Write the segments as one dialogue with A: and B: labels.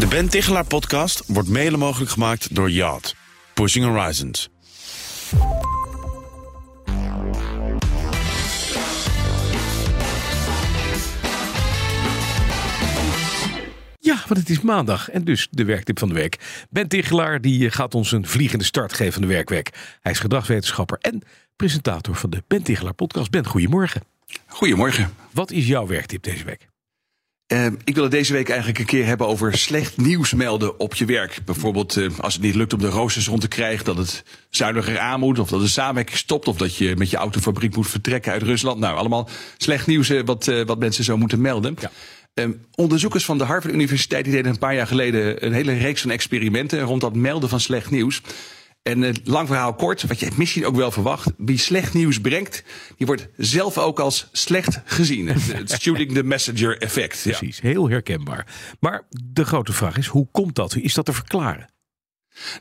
A: De Ben Tichelaar podcast wordt mede mogelijk gemaakt door Yacht. Pushing Horizons.
B: Ja, want het is maandag en dus de werktip van de week. Ben Tichelaar die eh, gaat ons een vliegende start geven van de werkweek. Hij is gedragswetenschapper en presentator van de Ben Tichelaar podcast. Ben, goedemorgen.
C: Goedemorgen.
B: Wat is jouw werktip deze week?
C: Uh, ik wil het deze week eigenlijk een keer hebben over slecht nieuws melden op je werk. Bijvoorbeeld uh, als het niet lukt om de roosters rond te krijgen, dat het zuiniger aan moet, of dat de samenwerking stopt, of dat je met je autofabriek moet vertrekken uit Rusland. Nou, allemaal slecht nieuws uh, wat, wat mensen zo moeten melden. Ja. Um, onderzoekers van de Harvard Universiteit die deden een paar jaar geleden een hele reeks van experimenten rond dat melden van slecht nieuws. En uh, lang verhaal kort, wat je misschien ook wel verwacht. Wie slecht nieuws brengt, die wordt zelf ook als slecht gezien. Het shooting the messenger effect.
B: Precies, ja. heel herkenbaar. Maar de grote vraag is, hoe komt dat? Is dat te verklaren?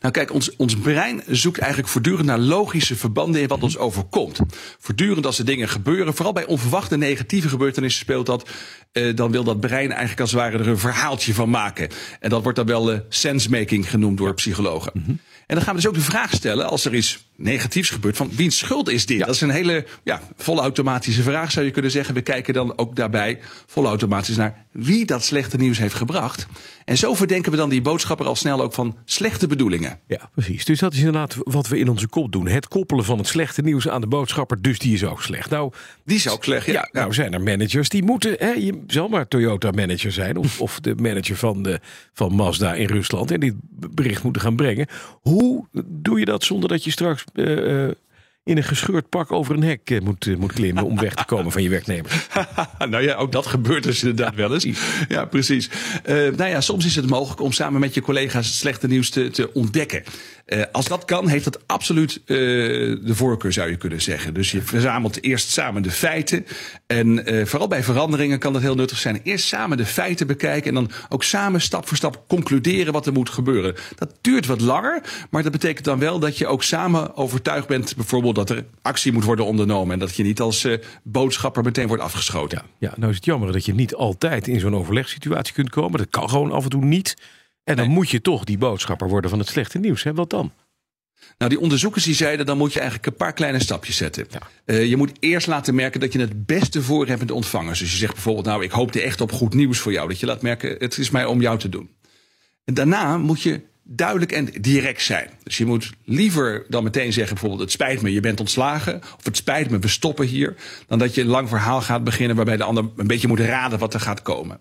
C: Nou kijk, ons, ons brein zoekt eigenlijk voortdurend naar logische verbanden in wat ons overkomt. Voortdurend als er dingen gebeuren, vooral bij onverwachte negatieve gebeurtenissen speelt dat, uh, dan wil dat brein eigenlijk als het ware er een verhaaltje van maken. En dat wordt dan wel uh, sensemaking genoemd door psychologen. Mm -hmm. En dan gaan we dus ook de vraag stellen, als er iets negatiefs gebeurt, van wiens schuld is dit? Ja. Dat is een hele ja, volle automatische vraag, zou je kunnen zeggen. We kijken dan ook daarbij volle automatisch naar wie dat slechte nieuws heeft gebracht. En zo verdenken we dan die boodschapper al snel ook van slechte bedoelingen.
B: Ja, precies. Dus dat is inderdaad wat we in onze kop doen. Het koppelen van het slechte nieuws aan de boodschapper, dus die is ook slecht. Nou,
C: die is ook slecht, ja.
B: ja nou zijn er managers die moeten, hè, je zal maar Toyota manager zijn of, of de manager van, de, van Mazda in Rusland en dit bericht moeten gaan brengen. Hoe doe je dat zonder dat je straks uh, uh, in een gescheurd pak over een hek uh, moet, moet klimmen om weg te komen van je werknemers?
C: nou ja, ook dat gebeurt dus inderdaad wel eens. Ja, precies. nou ja, soms is het mogelijk om samen met je collega's het slechte nieuws te, te ontdekken. Uh, als dat kan, heeft dat absoluut uh, de voorkeur, zou je kunnen zeggen. Dus je verzamelt eerst samen de feiten. En uh, vooral bij veranderingen kan dat heel nuttig zijn. Eerst samen de feiten bekijken en dan ook samen stap voor stap concluderen wat er moet gebeuren. Dat duurt wat langer, maar dat betekent dan wel dat je ook samen overtuigd bent, bijvoorbeeld dat er actie moet worden ondernomen. En dat je niet als boodschapper meteen wordt afgeschoten.
B: Ja, ja, nou is het jammer dat je niet altijd in zo'n overlegssituatie kunt komen. Dat kan gewoon af en toe niet. En dan nee. moet je toch die boodschapper worden van het slechte nieuws. Hè? Wat dan?
C: Nou, die onderzoekers die zeiden, dan moet je eigenlijk een paar kleine stapjes zetten. Ja. Uh, je moet eerst laten merken dat je het beste voor hebt met de ontvangers. Dus je zegt bijvoorbeeld, nou, ik hoopte echt op goed nieuws voor jou. Dat je laat merken, het is mij om jou te doen. En daarna moet je duidelijk en direct zijn. Dus je moet liever dan meteen zeggen, bijvoorbeeld, het spijt me, je bent ontslagen. Of het spijt me, we stoppen hier. Dan dat je een lang verhaal gaat beginnen waarbij de ander een beetje moet raden wat er gaat komen.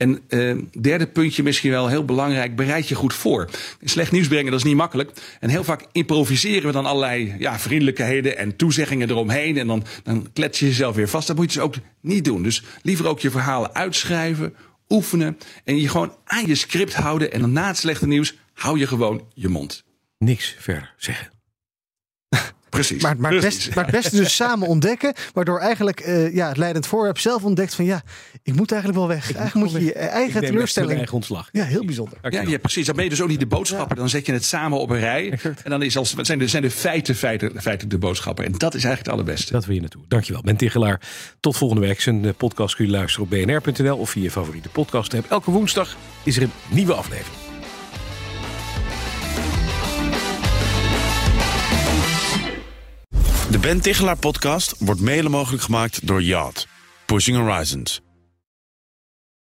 C: En uh, derde puntje misschien wel heel belangrijk, bereid je goed voor. Slecht nieuws brengen, dat is niet makkelijk. En heel vaak improviseren we dan allerlei ja, vriendelijkheden en toezeggingen eromheen. En dan, dan klets je jezelf weer vast. Dat moet je dus ook niet doen. Dus liever ook je verhalen uitschrijven, oefenen. En je gewoon aan je script houden. En dan na het slechte nieuws hou je gewoon je mond.
B: Niks verder zeggen.
C: Precies.
D: Maar, maar,
C: Precies.
D: Best, maar het beste dus samen ontdekken. Waardoor eigenlijk uh, ja, het leidend voorwerp zelf ontdekt van ja, ik moet eigenlijk wel weg. Eigenlijk moet je je eigen teleurstelling.
B: eigen ontslag.
D: Ja, heel bijzonder.
C: Ja, ja, precies. Dan ben je dus ook niet de boodschapper. Dan zet je het samen op een rij. En dan is als, zijn, de, zijn de feiten, feiten feitelijk de boodschapper. En dat is eigenlijk het allerbeste.
B: Dat wil je naartoe. Dankjewel. Ben Tigelaar. Tot volgende week. Zijn podcast kun je luisteren op bnr.nl of via je favoriete podcast app. Elke woensdag is er een nieuwe aflevering.
A: De Ben Tichelaar podcast wordt mede mogelijk gemaakt door Yacht. Pushing Horizons.